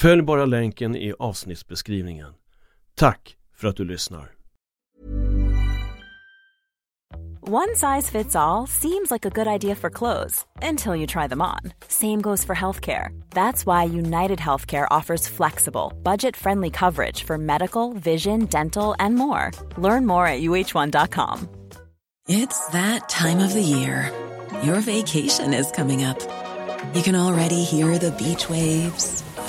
Följ bara länken i avsnittsbeskrivningen. Tack för att du lyssnar. One size fits all seems like a good idea for clothes until you try them on. Same goes for healthcare. That's why United Healthcare offers flexible, budget-friendly coverage for medical, vision, dental, and more. Learn more at uh1.com. It's that time of the year. Your vacation is coming up. You can already hear the beach waves,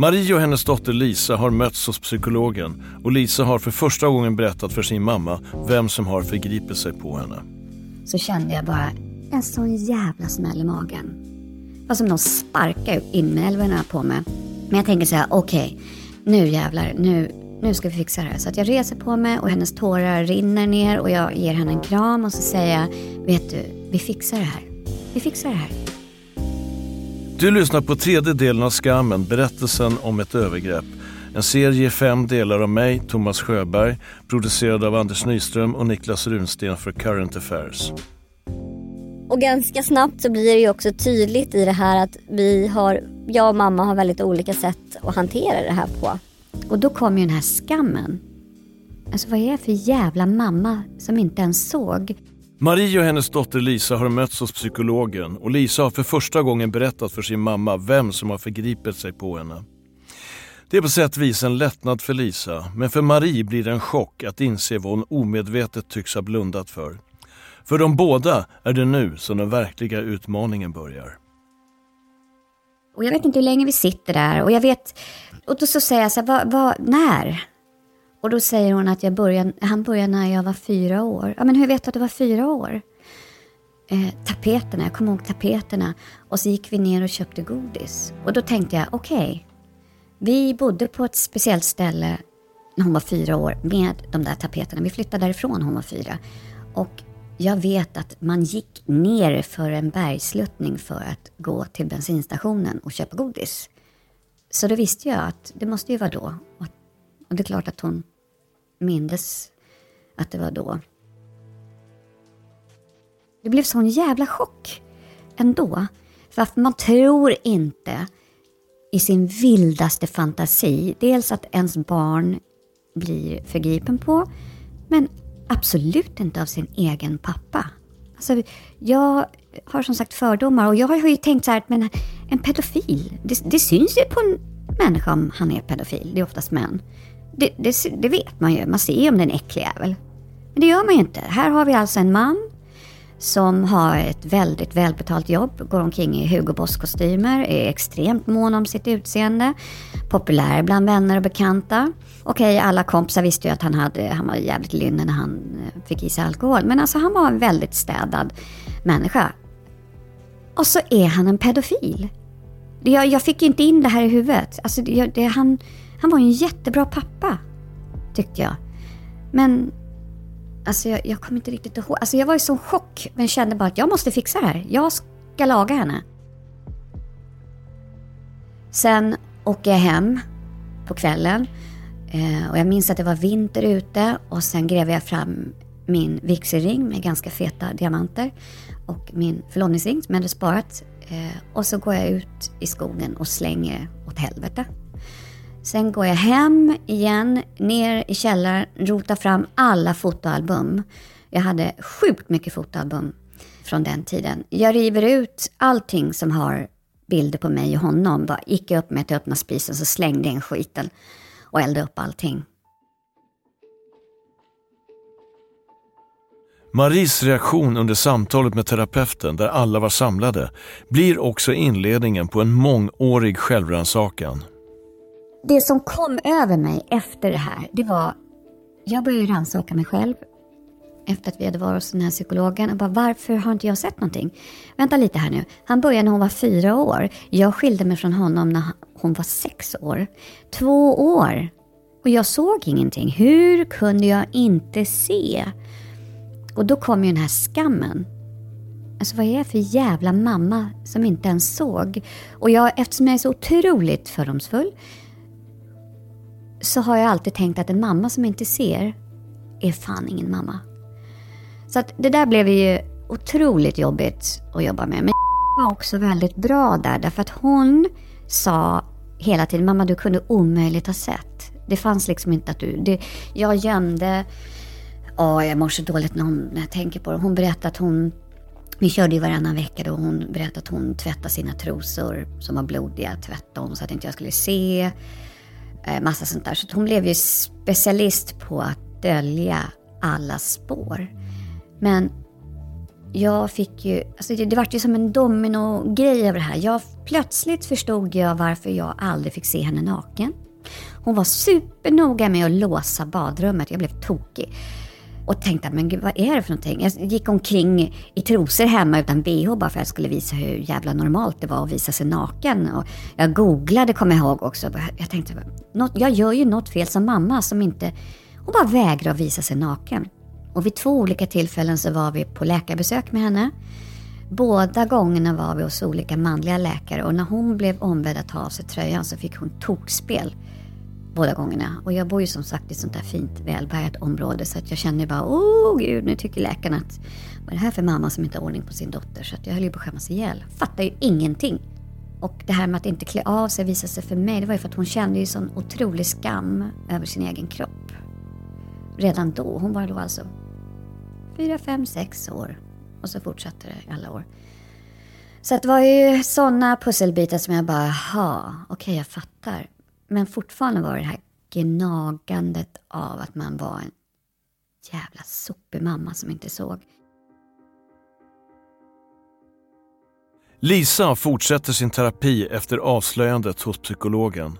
Marie och hennes dotter Lisa har mötts hos psykologen och Lisa har för första gången berättat för sin mamma vem som har förgripit sig på henne. Så kände jag bara en sån jävla smäll i magen. Det var som någon sparkade inälvorna på mig. Men jag tänker så här, okej, okay, nu jävlar, nu, nu ska vi fixa det här. Så att jag reser på mig och hennes tårar rinner ner och jag ger henne en kram och så säger jag, vet du, vi fixar det här. Vi fixar det här. Du lyssnar på tredje delen av Skammen, berättelsen om ett övergrepp. En serie i fem delar av mig, Thomas Sjöberg, producerad av Anders Nyström och Niklas Runsten för Current Affairs. Och ganska snabbt så blir det ju också tydligt i det här att vi har, jag och mamma har väldigt olika sätt att hantera det här på. Och då kommer ju den här skammen. Alltså vad är jag för jävla mamma som inte ens såg? Marie och hennes dotter Lisa har mötts hos psykologen och Lisa har för första gången berättat för sin mamma vem som har förgripit sig på henne. Det är på sätt och vis en lättnad för Lisa, men för Marie blir det en chock att inse vad hon omedvetet tycks ha blundat för. För de båda är det nu som den verkliga utmaningen börjar. Och jag vet inte hur länge vi sitter där och jag vet, och då så säger jag så här, vad, vad, när? Och då säger hon att jag började, han började när jag var fyra år. Ja, men hur vet du att du var fyra år? Eh, tapeterna, jag kommer ihåg tapeterna. Och så gick vi ner och köpte godis. Och då tänkte jag, okej. Okay, vi bodde på ett speciellt ställe när hon var fyra år med de där tapeterna. Vi flyttade därifrån när hon var fyra. Och jag vet att man gick ner för en bergsluttning för att gå till bensinstationen och köpa godis. Så då visste jag att det måste ju vara då. Och det är klart att hon mindes att det var då. Det blev sån jävla chock ändå. För att man tror inte i sin vildaste fantasi, dels att ens barn blir förgripen på, men absolut inte av sin egen pappa. Alltså, jag har som sagt fördomar och jag har ju tänkt så här, men en pedofil, det, det syns ju på en människa om han är pedofil, det är oftast män. Det, det, det, vet man ju. Man ser ju om det är en äcklig jävel. Men det gör man ju inte. Här har vi alltså en man som har ett väldigt välbetalt jobb, går omkring i Hugo Boss-kostymer, är extremt mån om sitt utseende, populär bland vänner och bekanta. Okej, alla kompisar visste ju att han, hade, han var jävligt lynne när han eh, fick i sig alkohol, men alltså han var en väldigt städad människa. Och så är han en pedofil. Jag, jag fick inte in det här i huvudet. Alltså, det, det, han, han var ju en jättebra pappa, tyckte jag. Men alltså jag, jag kommer inte riktigt ihåg. Alltså jag var i sån chock, men kände bara att jag måste fixa det här. Jag ska laga henne. Sen åker jag hem på kvällen eh, och jag minns att det var vinter ute och sen gräver jag fram min vigselring med ganska feta diamanter och min förlovningsring som jag hade sparat. Eh, och så går jag ut i skogen och slänger åt helvete. Sen går jag hem igen, ner i källaren, rotar fram alla fotoalbum. Jag hade sjukt mycket fotoalbum från den tiden. Jag river ut allting som har bilder på mig och honom. Bara gick jag upp med att öppna spisen så slängde jag in skiten och eldade upp allting. Maries reaktion under samtalet med terapeuten, där alla var samlade, blir också inledningen på en mångårig självrannsakan. Det som kom över mig efter det här, det var... Jag började rannsaka mig själv efter att vi hade varit hos den här psykologen. Och bara, varför har inte jag sett någonting? Vänta lite här nu. Han började när hon var fyra år. Jag skilde mig från honom när hon var sex år. Två år. Och jag såg ingenting. Hur kunde jag inte se? Och då kom ju den här skammen. Alltså vad är jag för jävla mamma som inte ens såg? Och jag, eftersom jag är så otroligt fördomsfull så har jag alltid tänkt att en mamma som inte ser är fan ingen mamma. Så att det där blev ju otroligt jobbigt att jobba med. Men var också väldigt bra där därför att hon sa hela tiden, mamma du kunde omöjligt ha sett. Det fanns liksom inte att du... Det, jag gömde Ja, jag mår så dåligt när, hon, när jag tänker på det. Hon berättade att hon... Vi körde ju varannan vecka då. Hon berättade att hon tvättade sina trosor som var blodiga. Tvättade hon så att inte jag skulle se. Eh, massa sånt där. Så hon blev ju specialist på att dölja alla spår. Men jag fick ju, alltså det, det vart ju som en domino-grej över det här. Jag, plötsligt förstod jag varför jag aldrig fick se henne naken. Hon var supernoga med att låsa badrummet. Jag blev tokig. Och tänkte, men gud vad är det för någonting? Jag gick omkring i trosor hemma utan bh bara för att jag skulle visa hur jävla normalt det var att visa sig naken. Och jag googlade, kommer jag ihåg också. Jag tänkte, jag gör ju något fel som mamma som inte... Hon bara vägrar att visa sig naken. Och vid två olika tillfällen så var vi på läkarbesök med henne. Båda gångerna var vi hos olika manliga läkare och när hon blev ombedd att ta av sig tröjan så fick hon tokspel båda gångerna. Och jag bor ju som sagt i ett sånt där fint välbärgat område så att jag känner bara, åh gud, nu tycker läkarna att vad är det här för mamma som inte har ordning på sin dotter? Så att jag höll ju på att skämmas ihjäl. Fattar ju ingenting. Och det här med att inte klä av sig visade sig för mig, det var ju för att hon kände ju sån otrolig skam över sin egen kropp. Redan då, hon var då alltså fyra, fem, sex år. Och så fortsatte det i alla år. Så det var ju sådana pusselbitar som jag bara, ha, okej okay, jag fattar. Men fortfarande var det här gnagandet av att man var en jävla sopig mamma som inte såg. Lisa fortsätter sin terapi efter avslöjandet hos psykologen.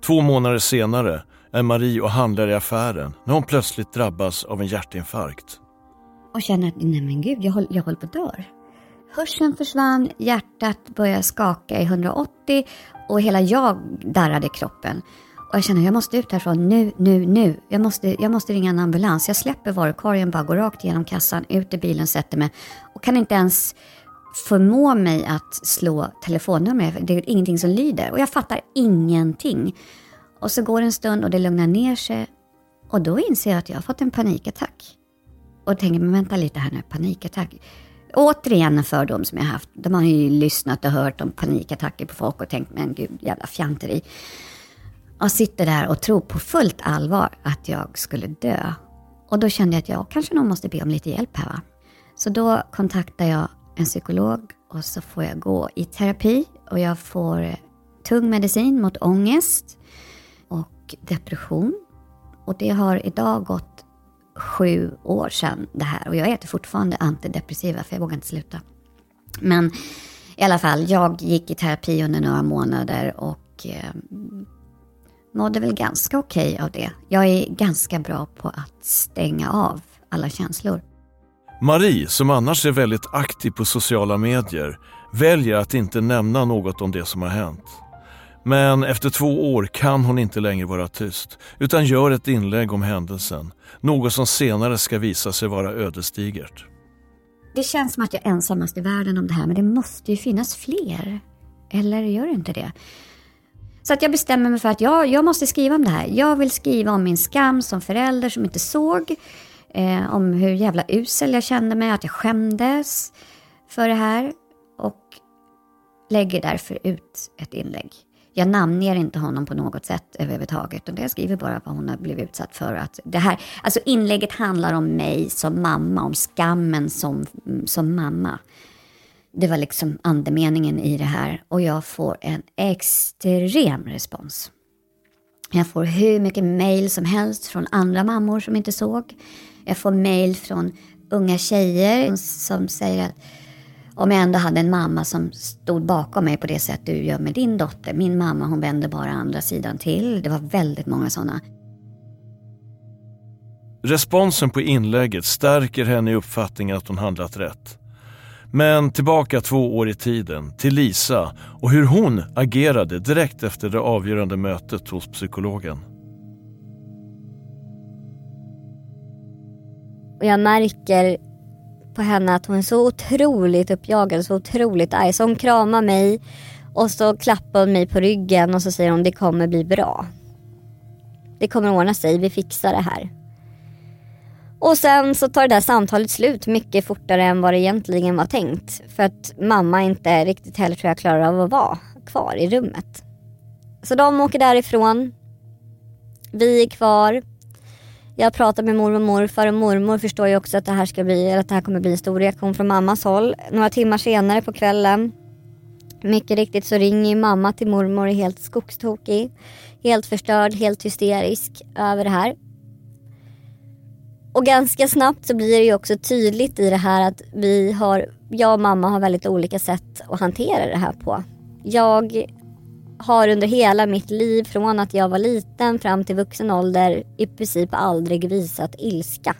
Två månader senare är Marie och handlar i affären när hon plötsligt drabbas av en hjärtinfarkt. Och känner att, nej men gud, jag håller, jag håller på att dö. Hörseln försvann, hjärtat började skaka i 180 och hela jag darrade i kroppen. Och jag känner, jag måste ut härifrån nu, nu, nu. Jag måste, jag måste ringa en ambulans. Jag släpper varukorgen, bara går rakt igenom kassan, ut i bilen, sätter mig. Och kan inte ens förmå mig att slå telefonnumret. Det är ingenting som lyder. Och jag fattar ingenting. Och så går det en stund och det lugnar ner sig. Och då inser jag att jag har fått en panikattack. Och tänker, men vänta lite här nu, panikattack återigen en fördom som jag haft. De har ju lyssnat och hört om panikattacker på folk och tänkt, men gud, jävla fjanteri. Och sitter där och tror på fullt allvar att jag skulle dö. Och då kände jag att jag kanske nog måste be om lite hjälp här va. Så då kontaktar jag en psykolog och så får jag gå i terapi och jag får eh, tung medicin mot ångest och depression. Och det har idag gått sju år sedan det här och jag äter fortfarande antidepressiva för jag vågar inte sluta. Men i alla fall, jag gick i terapi under några månader och eh, mådde väl ganska okej okay av det. Jag är ganska bra på att stänga av alla känslor. Marie, som annars är väldigt aktiv på sociala medier, väljer att inte nämna något om det som har hänt. Men efter två år kan hon inte längre vara tyst utan gör ett inlägg om händelsen. Något som senare ska visa sig vara ödesdigert. Det känns som att jag är ensammast i världen om det här men det måste ju finnas fler. Eller gör det inte det? Så att jag bestämmer mig för att jag, jag måste skriva om det här. Jag vill skriva om min skam som förälder som inte såg. Eh, om hur jävla usel jag kände mig, att jag skämdes för det här. Och lägger därför ut ett inlägg. Jag namnger inte honom på något sätt överhuvudtaget. Utan jag skriver bara vad hon har blivit utsatt för. Att det här, alltså inlägget handlar om mig som mamma, om skammen som, som mamma. Det var liksom andemeningen i det här och jag får en extrem respons. Jag får hur mycket mail som helst från andra mammor som inte såg. Jag får mail från unga tjejer som säger att om jag ändå hade en mamma som stod bakom mig på det sätt du gör med din dotter. Min mamma hon vände bara andra sidan till. Det var väldigt många sådana. Responsen på inlägget stärker henne i uppfattningen att hon handlat rätt. Men tillbaka två år i tiden, till Lisa och hur hon agerade direkt efter det avgörande mötet hos psykologen. Och jag märker på henne att hon är så otroligt uppjagad, så otroligt arg. Så hon kramar mig och så klappar hon mig på ryggen och så säger hon det kommer bli bra. Det kommer ordna sig, vi fixar det här. Och sen så tar det där samtalet slut mycket fortare än vad det egentligen var tänkt. För att mamma inte riktigt heller tror jag klarar av att vara kvar i rummet. Så de åker därifrån. Vi är kvar. Jag pratar med mormor och morfar och mormor förstår ju också att det här, ska bli, att det här kommer bli en stor reaktion från mammas håll. Några timmar senare på kvällen, mycket riktigt så ringer mamma till mormor och är helt skogstokig. Helt förstörd, helt hysterisk över det här. Och ganska snabbt så blir det ju också tydligt i det här att vi har, jag och mamma har väldigt olika sätt att hantera det här på. Jag har under hela mitt liv från att jag var liten fram till vuxen ålder i princip aldrig visat ilska.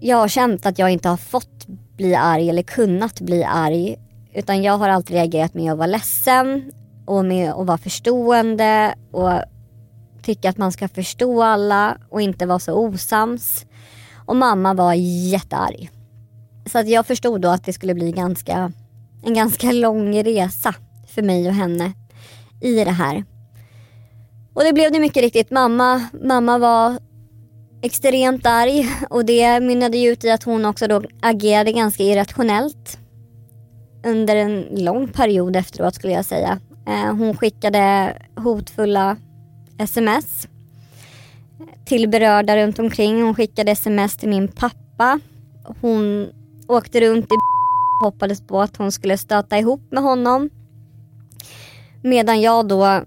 Jag har känt att jag inte har fått bli arg eller kunnat bli arg. Utan jag har alltid reagerat med att vara ledsen och med att vara förstående och tycka att man ska förstå alla och inte vara så osams. Och mamma var jättearg. Så att jag förstod då att det skulle bli ganska, en ganska lång resa för mig och henne i det här. Och det blev det mycket riktigt. Mamma, mamma var extremt arg och det mynnade ut i att hon också då agerade ganska irrationellt. Under en lång period efteråt skulle jag säga. Eh, hon skickade hotfulla sms till berörda runt omkring. Hon skickade sms till min pappa. Hon åkte runt i och hoppades på att hon skulle stöta ihop med honom. Medan jag då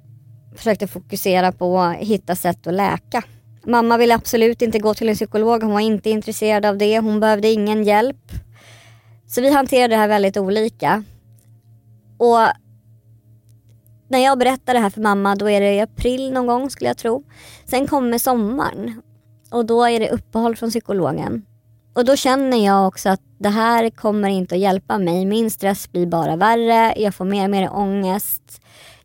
försökte fokusera på att hitta sätt att läka. Mamma ville absolut inte gå till en psykolog, hon var inte intresserad av det, hon behövde ingen hjälp. Så vi hanterade det här väldigt olika. Och när jag berättar det här för mamma då är det i april någon gång skulle jag tro. Sen kommer sommaren och då är det uppehåll från psykologen. Och då känner jag också att det här kommer inte att hjälpa mig. Min stress blir bara värre, jag får mer och mer ångest.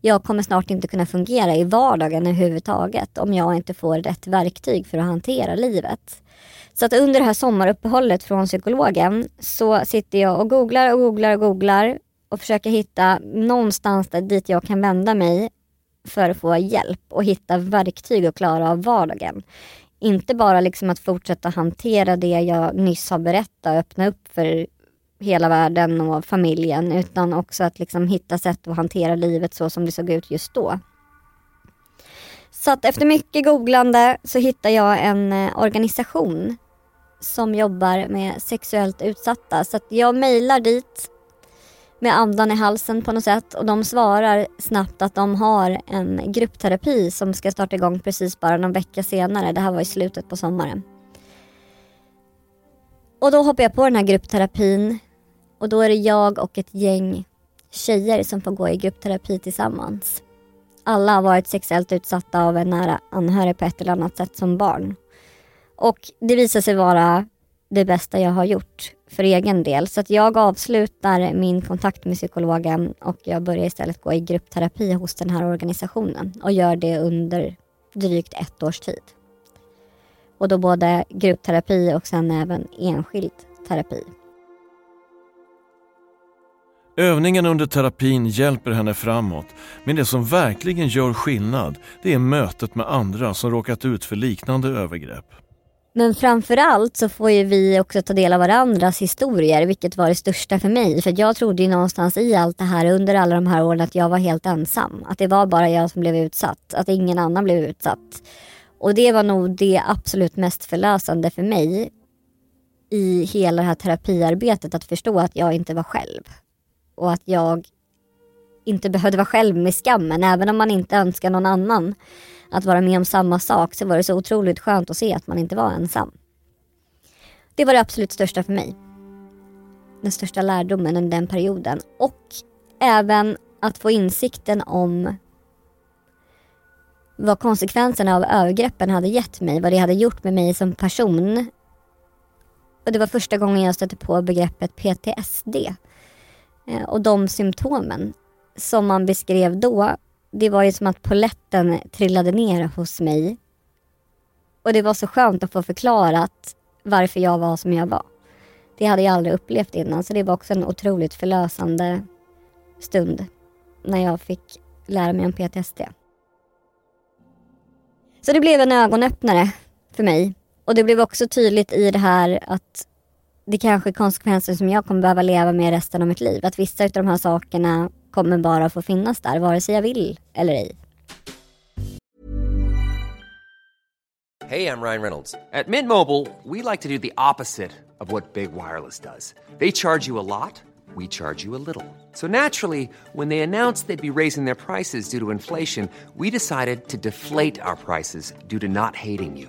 Jag kommer snart inte kunna fungera i vardagen överhuvudtaget om jag inte får rätt verktyg för att hantera livet. Så att under det här sommaruppehållet från psykologen så sitter jag och googlar och googlar och googlar och försöker hitta någonstans där, dit jag kan vända mig för att få hjälp och hitta verktyg att klara av vardagen. Inte bara liksom att fortsätta hantera det jag nyss har berättat och öppna upp för hela världen och familjen utan också att liksom hitta sätt att hantera livet så som det såg ut just då. Så att efter mycket googlande så hittade jag en eh, organisation som jobbar med sexuellt utsatta. Så att jag mejlar dit med andan i halsen på något sätt och de svarar snabbt att de har en gruppterapi som ska starta igång precis bara någon vecka senare. Det här var i slutet på sommaren. Och då hoppar jag på den här gruppterapin och då är det jag och ett gäng tjejer som får gå i gruppterapi tillsammans. Alla har varit sexuellt utsatta av en nära anhörig på ett eller annat sätt som barn. Och det visar sig vara det bästa jag har gjort för egen del. Så att jag avslutar min kontakt med psykologen och jag börjar istället gå i gruppterapi hos den här organisationen och gör det under drygt ett års tid. Och då både gruppterapi och sen även enskild terapi. Övningen under terapin hjälper henne framåt, men det som verkligen gör skillnad det är mötet med andra som råkat ut för liknande övergrepp. Men framförallt så får ju vi också ta del av varandras historier, vilket var det största för mig. För jag trodde ju någonstans i allt det här under alla de här åren att jag var helt ensam. Att det var bara jag som blev utsatt, att ingen annan blev utsatt. Och det var nog det absolut mest förlösande för mig. i hela det här terapiarbetet att förstå att jag inte var själv. Och att jag inte behövde vara själv med skammen. Även om man inte önskar någon annan att vara med om samma sak så var det så otroligt skönt att se att man inte var ensam. Det var det absolut största för mig. Den största lärdomen under den perioden. Och även att få insikten om vad konsekvenserna av övergreppen hade gett mig, vad det hade gjort med mig som person. Och det var första gången jag stötte på begreppet PTSD. Eh, och de symptomen som man beskrev då, det var ju som att poletten trillade ner hos mig. Och det var så skönt att få förklarat varför jag var som jag var. Det hade jag aldrig upplevt innan, så det var också en otroligt förlösande stund när jag fick lära mig om PTSD. Så det blev en ögonöppnare för mig. Och det blev också tydligt i det här att det kanske är konsekvenser som jag kommer behöva leva med resten av mitt liv. Att vissa av de här sakerna kommer bara få finnas där, vare sig jag vill eller ej. Hej, jag Ryan Reynolds. På Mint Mobile, we like to do the opposite of what Big Wireless does. They charge you a lot, we charge you a little. So naturally, when they announced they'd be raising their prices due to inflation, we decided to deflate our prices due to not hating you.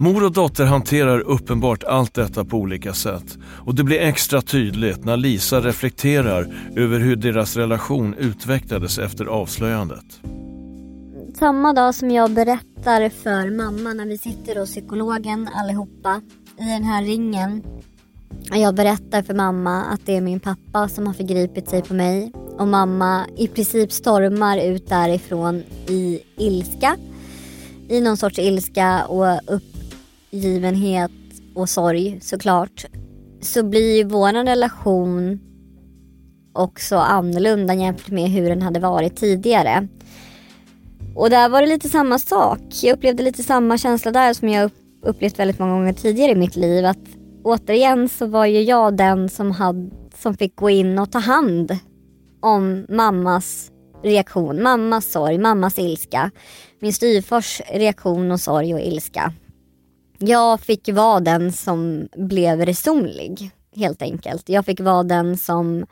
Mor och dotter hanterar uppenbart allt detta på olika sätt och det blir extra tydligt när Lisa reflekterar över hur deras relation utvecklades efter avslöjandet. Samma dag som jag berättar för mamma när vi sitter hos psykologen allihopa i den här ringen. Jag berättar för mamma att det är min pappa som har förgripit sig på mig och mamma i princip stormar ut därifrån i ilska. I någon sorts ilska och upp givenhet och sorg såklart. Så blir ju vår relation också annorlunda jämfört med hur den hade varit tidigare. Och där var det lite samma sak. Jag upplevde lite samma känsla där som jag upplevt väldigt många gånger tidigare i mitt liv. Att återigen så var ju jag den som, hade, som fick gå in och ta hand om mammas reaktion, mammas sorg, mammas ilska. Min styvfars reaktion och sorg och ilska. Jag fick vara den som blev resonlig helt enkelt. Jag fick vara den som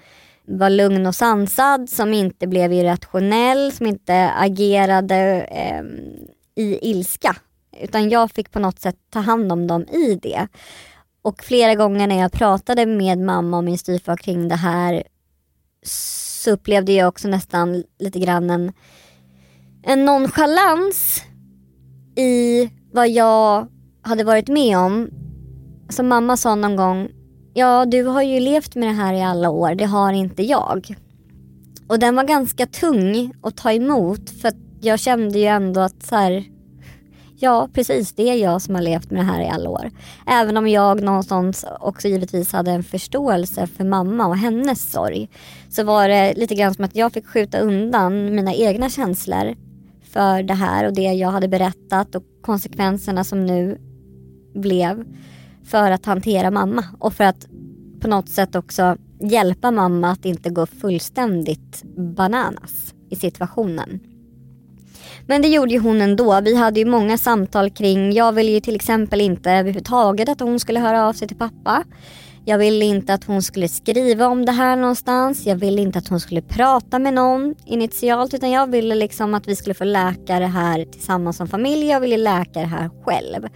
var lugn och sansad, som inte blev irrationell, som inte agerade eh, i ilska. Utan jag fick på något sätt ta hand om dem i det. Och flera gånger när jag pratade med mamma och min styvfar kring det här så upplevde jag också nästan lite grann en, en nonchalans i vad jag hade varit med om. Som mamma sa någon gång, ja du har ju levt med det här i alla år, det har inte jag. Och den var ganska tung att ta emot för att jag kände ju ändå att så här, ja precis det är jag som har levt med det här i alla år. Även om jag någonstans också givetvis hade en förståelse för mamma och hennes sorg. Så var det lite grann som att jag fick skjuta undan mina egna känslor för det här och det jag hade berättat och konsekvenserna som nu blev för att hantera mamma och för att på något sätt också hjälpa mamma att inte gå fullständigt bananas i situationen. Men det gjorde ju hon ändå. Vi hade ju många samtal kring, jag ville ju till exempel inte överhuvudtaget att hon skulle höra av sig till pappa. Jag ville inte att hon skulle skriva om det här någonstans. Jag ville inte att hon skulle prata med någon initialt utan jag ville liksom att vi skulle få läka det här tillsammans som familj. Jag ville läka det här själv.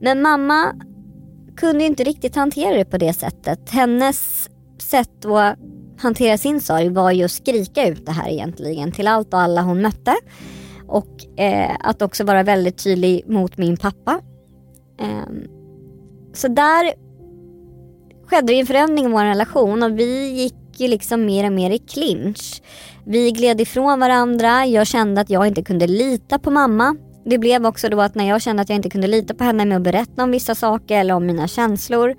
Men mamma kunde inte riktigt hantera det på det sättet. Hennes sätt att hantera sin sorg var ju att skrika ut det här egentligen till allt och alla hon mötte. Och eh, att också vara väldigt tydlig mot min pappa. Eh, så där skedde det en förändring i vår relation och vi gick ju liksom mer och mer i clinch. Vi gled ifrån varandra, jag kände att jag inte kunde lita på mamma. Det blev också då att när jag kände att jag inte kunde lita på henne med att berätta om vissa saker eller om mina känslor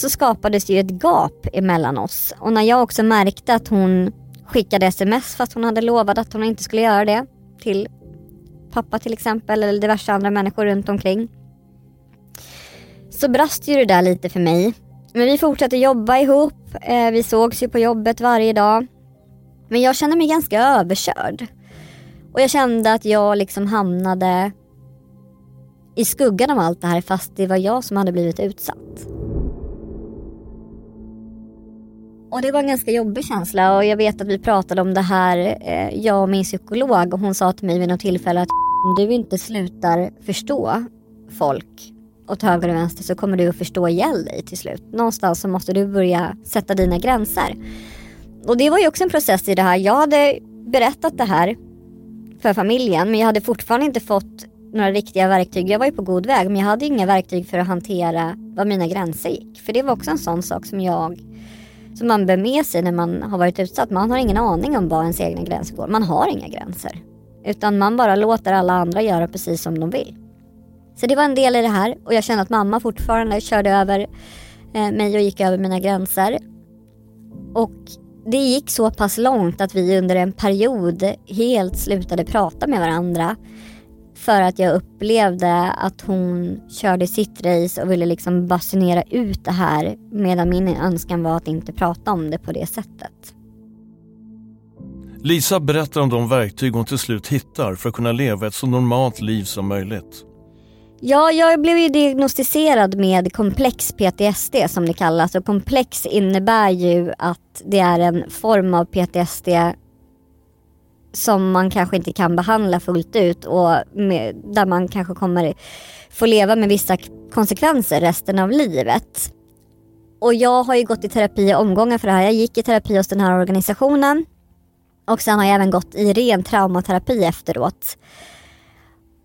så skapades det ju ett gap emellan oss. Och när jag också märkte att hon skickade sms fast hon hade lovat att hon inte skulle göra det till pappa till exempel eller diverse andra människor runt omkring. Så brast ju det där lite för mig. Men vi fortsatte jobba ihop, eh, vi sågs ju på jobbet varje dag. Men jag kände mig ganska överkörd. Och jag kände att jag liksom hamnade i skuggan av allt det här fast det var jag som hade blivit utsatt. Och det var en ganska jobbig känsla och jag vet att vi pratade om det här, eh, jag och min psykolog och hon sa till mig vid något tillfälle att om du inte slutar förstå folk åt höger och vänster så kommer du att förstå ihjäl dig till slut. Någonstans så måste du börja sätta dina gränser. Och det var ju också en process i det här. Jag hade berättat det här för familjen men jag hade fortfarande inte fått några riktiga verktyg. Jag var ju på god väg men jag hade inga verktyg för att hantera var mina gränser gick. För det var också en sån sak som jag som man bär med sig när man har varit utsatt. Man har ingen aning om var ens egna gränser går. Man har inga gränser. Utan man bara låter alla andra göra precis som de vill. Så det var en del i det här och jag kände att mamma fortfarande körde över eh, mig och gick över mina gränser. Och det gick så pass långt att vi under en period helt slutade prata med varandra. För att jag upplevde att hon körde sitt race och ville liksom basunera ut det här medan min önskan var att inte prata om det på det sättet. Lisa berättar om de verktyg hon till slut hittar för att kunna leva ett så normalt liv som möjligt. Ja, jag blev ju diagnostiserad med komplex PTSD som det kallas och komplex innebär ju att det är en form av PTSD som man kanske inte kan behandla fullt ut och med, där man kanske kommer få leva med vissa konsekvenser resten av livet. Och jag har ju gått i terapi i omgångar för det här. Jag gick i terapi hos den här organisationen och sen har jag även gått i ren traumaterapi efteråt.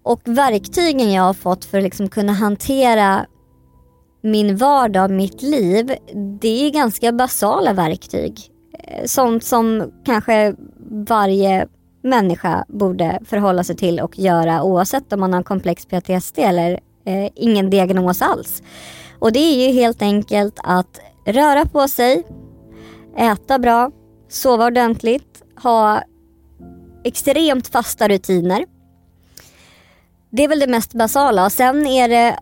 Och verktygen jag har fått för att liksom kunna hantera min vardag, mitt liv, det är ganska basala verktyg. Eh, sånt som kanske varje människa borde förhålla sig till och göra oavsett om man har komplex PTSD eller eh, ingen diagnos alls. Och det är ju helt enkelt att röra på sig, äta bra, sova ordentligt, ha extremt fasta rutiner det är väl det mest basala. Och sen är det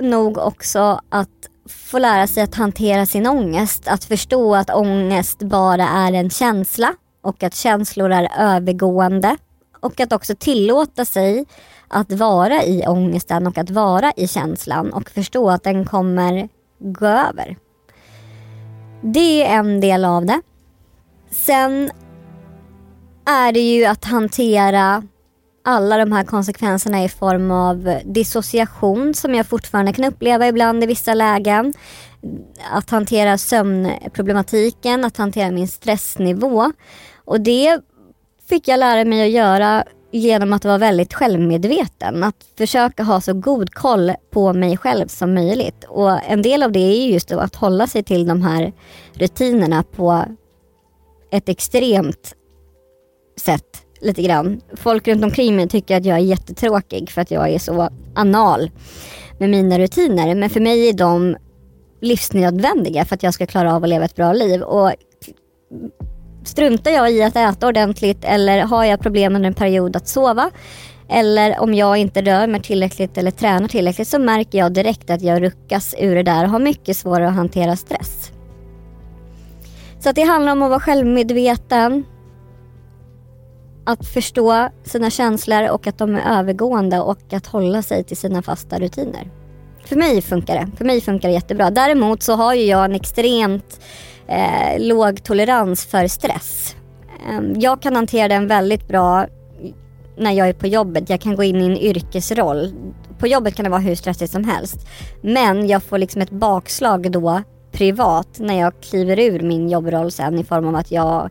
nog också att få lära sig att hantera sin ångest. Att förstå att ångest bara är en känsla och att känslor är övergående. Och att också tillåta sig att vara i ångesten och att vara i känslan och förstå att den kommer gå över. Det är en del av det. Sen är det ju att hantera alla de här konsekvenserna i form av dissociation som jag fortfarande kan uppleva ibland i vissa lägen. Att hantera sömnproblematiken, att hantera min stressnivå. Och det fick jag lära mig att göra genom att vara väldigt självmedveten. Att försöka ha så god koll på mig själv som möjligt. Och en del av det är just att hålla sig till de här rutinerna på ett extremt sätt lite grann. Folk runt omkring mig tycker att jag är jättetråkig för att jag är så anal med mina rutiner. Men för mig är de livsnödvändiga för att jag ska klara av att leva ett bra liv. Och struntar jag i att äta ordentligt eller har jag problem under en period att sova eller om jag inte rör mig tillräckligt eller tränar tillräckligt så märker jag direkt att jag ruckas ur det där och har mycket svårare att hantera stress. Så att det handlar om att vara självmedveten, att förstå sina känslor och att de är övergående och att hålla sig till sina fasta rutiner. För mig funkar det. För mig funkar det jättebra. Däremot så har ju jag en extremt eh, låg tolerans för stress. Ehm, jag kan hantera den väldigt bra när jag är på jobbet. Jag kan gå in i en yrkesroll. På jobbet kan det vara hur stressigt som helst. Men jag får liksom ett bakslag då privat när jag kliver ur min jobbroll sen i form av att jag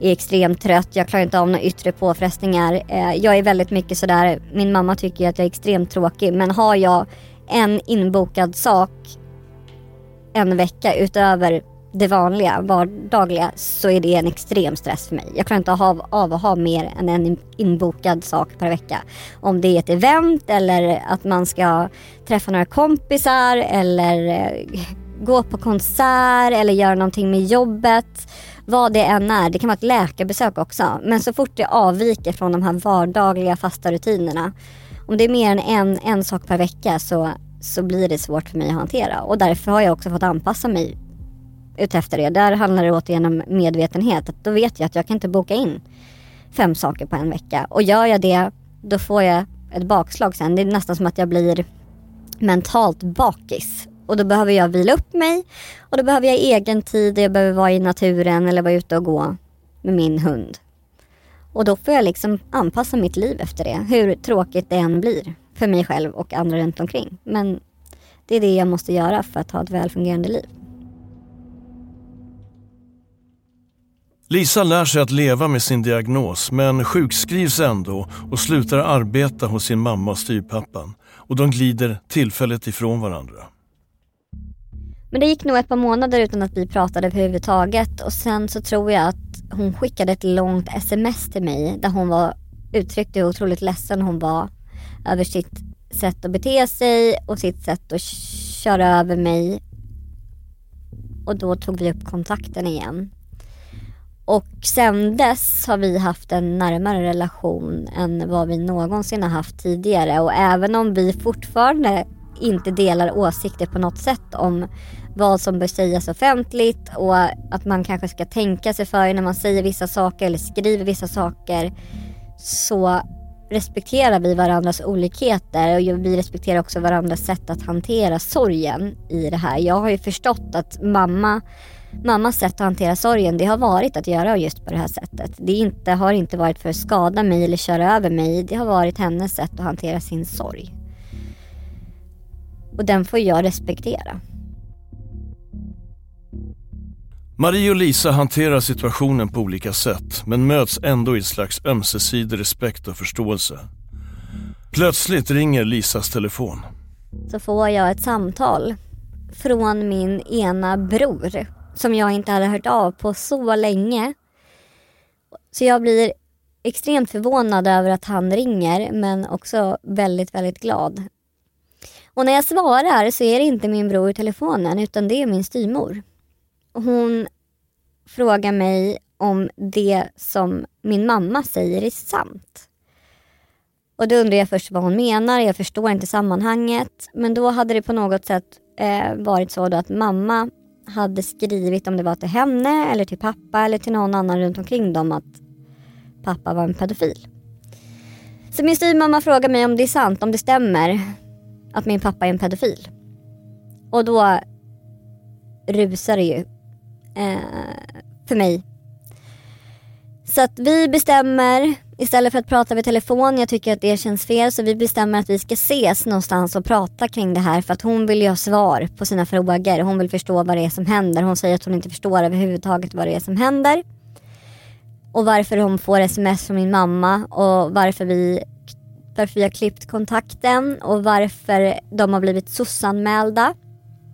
är extremt trött, jag klarar inte av några yttre påfrestningar. Eh, jag är väldigt mycket sådär, min mamma tycker att jag är extremt tråkig men har jag en inbokad sak en vecka utöver det vanliga, vardagliga, så är det en extrem stress för mig. Jag klarar inte av, av att ha mer än en inbokad sak per vecka. Om det är ett event eller att man ska träffa några kompisar eller eh, gå på konsert eller göra någonting med jobbet. Vad det än är, det kan vara ett läkarbesök också. Men så fort det avviker från de här vardagliga fasta rutinerna. Om det är mer än en, en sak per vecka så, så blir det svårt för mig att hantera. Och därför har jag också fått anpassa mig utefter det. Där handlar det återigen om medvetenhet. Att då vet jag att jag kan inte boka in fem saker på en vecka. Och gör jag det, då får jag ett bakslag sen. Det är nästan som att jag blir mentalt bakis och då behöver jag vila upp mig och då behöver jag egen tid och jag behöver vara i naturen eller vara ute och gå med min hund. Och då får jag liksom anpassa mitt liv efter det, hur tråkigt det än blir för mig själv och andra runt omkring. Men det är det jag måste göra för att ha ett välfungerande liv. Lisa lär sig att leva med sin diagnos men sjukskrivs ändå och slutar arbeta hos sin mamma och styrpappan och de glider tillfälligt ifrån varandra. Men det gick nog ett par månader utan att vi pratade överhuvudtaget och sen så tror jag att hon skickade ett långt sms till mig där hon var uttryckte hur otroligt ledsen hon var över sitt sätt att bete sig och sitt sätt att köra över mig. Och då tog vi upp kontakten igen. Och sen dess har vi haft en närmare relation än vad vi någonsin har haft tidigare och även om vi fortfarande inte delar åsikter på något sätt om vad som bör sägas offentligt och att man kanske ska tänka sig för när man säger vissa saker eller skriver vissa saker så respekterar vi varandras olikheter och vi respekterar också varandras sätt att hantera sorgen i det här. Jag har ju förstått att mamma Mammas sätt att hantera sorgen det har varit att göra just på det här sättet. Det inte, har inte varit för att skada mig eller köra över mig. Det har varit hennes sätt att hantera sin sorg. Och den får jag respektera. Marie och Lisa hanterar situationen på olika sätt men möts ändå i ett slags ömsesidig respekt och förståelse. Plötsligt ringer Lisas telefon. Så får jag ett samtal från min ena bror som jag inte hade hört av på så länge. Så jag blir extremt förvånad över att han ringer men också väldigt, väldigt glad. Och när jag svarar så är det inte min bror i telefonen utan det är min styrmor. Hon frågar mig om det som min mamma säger är sant. Och då undrar jag först vad hon menar, jag förstår inte sammanhanget. Men då hade det på något sätt eh, varit så att mamma hade skrivit om det var till henne eller till pappa eller till någon annan runt omkring dem att pappa var en pedofil. Så min styvmamma frågar mig om det är sant, om det stämmer att min pappa är en pedofil. Och då rusar det ju eh, för mig. Så att vi bestämmer, istället för att prata vid telefon, jag tycker att det känns fel, så vi bestämmer att vi ska ses någonstans och prata kring det här för att hon vill ju ha svar på sina frågor. Hon vill förstå vad det är som händer. Hon säger att hon inte förstår överhuvudtaget vad det är som händer. Och varför hon får sms från min mamma och varför vi, varför vi har klippt kontakten och varför de har blivit sossanmälda.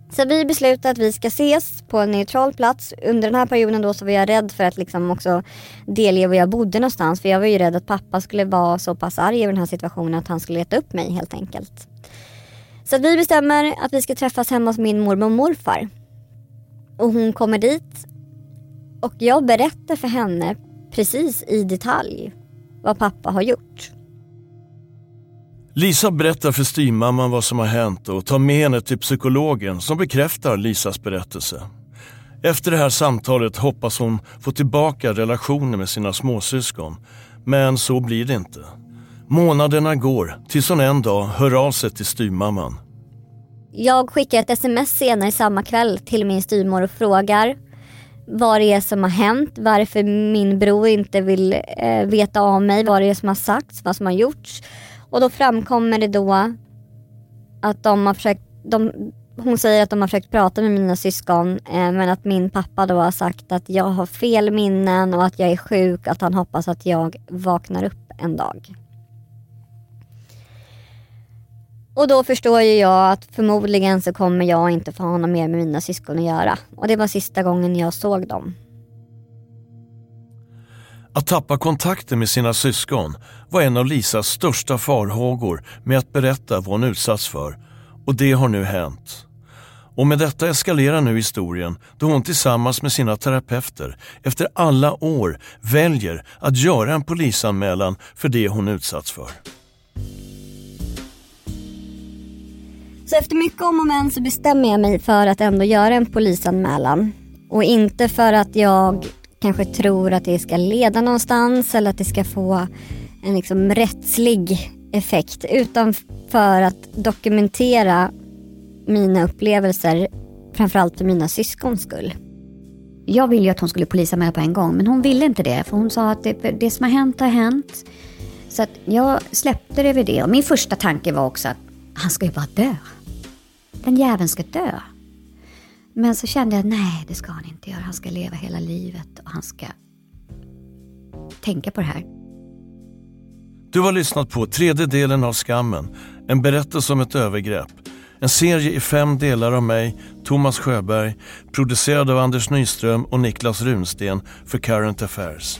Så vi beslutade att vi ska ses på en neutral plats. Under den här perioden då så var jag rädd för att liksom också delge var jag bodde någonstans. För jag var ju rädd att pappa skulle vara så pass arg över den här situationen att han skulle leta upp mig helt enkelt. Så vi bestämmer att vi ska träffas hemma hos min mormor och morfar. Och hon kommer dit. Och jag berättar för henne precis i detalj vad pappa har gjort. Lisa berättar för styvmamman vad som har hänt och tar med henne till psykologen som bekräftar Lisas berättelse. Efter det här samtalet hoppas hon få tillbaka relationen med sina småsyskon. Men så blir det inte. Månaderna går tills hon en dag hör av sig till styrmamman. Jag skickar ett sms senare samma kväll till min styrmor och frågar vad det är som har hänt, varför min bror inte vill eh, veta av mig, vad det är som har sagts, vad som har gjorts. Och då framkommer det då att de har försökt, de, hon säger att de har försökt prata med mina syskon eh, men att min pappa då har sagt att jag har fel minnen och att jag är sjuk, att han hoppas att jag vaknar upp en dag. Och då förstår ju jag att förmodligen så kommer jag inte få ha något mer med mina syskon att göra. Och det var sista gången jag såg dem. Att tappa kontakten med sina syskon var en av Lisas största farhågor med att berätta vad hon utsatts för. Och det har nu hänt. Och med detta eskalerar nu historien då hon tillsammans med sina terapeuter efter alla år väljer att göra en polisanmälan för det hon utsatts för. Så efter mycket om och men så bestämmer jag mig för att ändå göra en polisanmälan. Och inte för att jag kanske tror att det ska leda någonstans eller att det ska få en liksom rättslig effekt. Utan för att dokumentera mina upplevelser, framförallt för mina syskons skull. Jag ville ju att hon skulle polisanmäla på en gång, men hon ville inte det. För hon sa att det, det som har hänt har hänt. Så att jag släppte det vid det. Och min första tanke var också att han ska ju bara dö. Den jäveln ska dö. Men så kände jag, nej det ska han inte göra. Han ska leva hela livet och han ska tänka på det här. Du har lyssnat på tredje delen av Skammen, en berättelse om ett övergrepp. En serie i fem delar av mig, Thomas Sjöberg, producerad av Anders Nyström och Niklas Runsten för Current Affairs.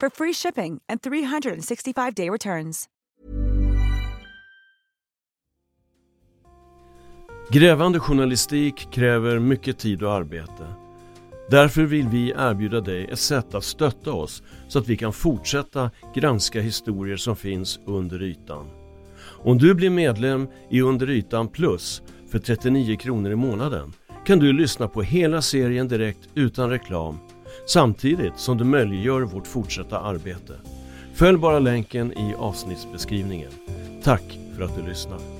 for free shipping and 365-day returns. Grävande journalistik kräver mycket tid och arbete. Därför vill vi erbjuda dig ett sätt att stötta oss så att vi kan fortsätta granska historier som finns under ytan. Om du blir medlem i Under ytan plus för 39 kronor i månaden kan du lyssna på hela serien direkt utan reklam samtidigt som du möjliggör vårt fortsatta arbete. Följ bara länken i avsnittsbeskrivningen. Tack för att du lyssnar.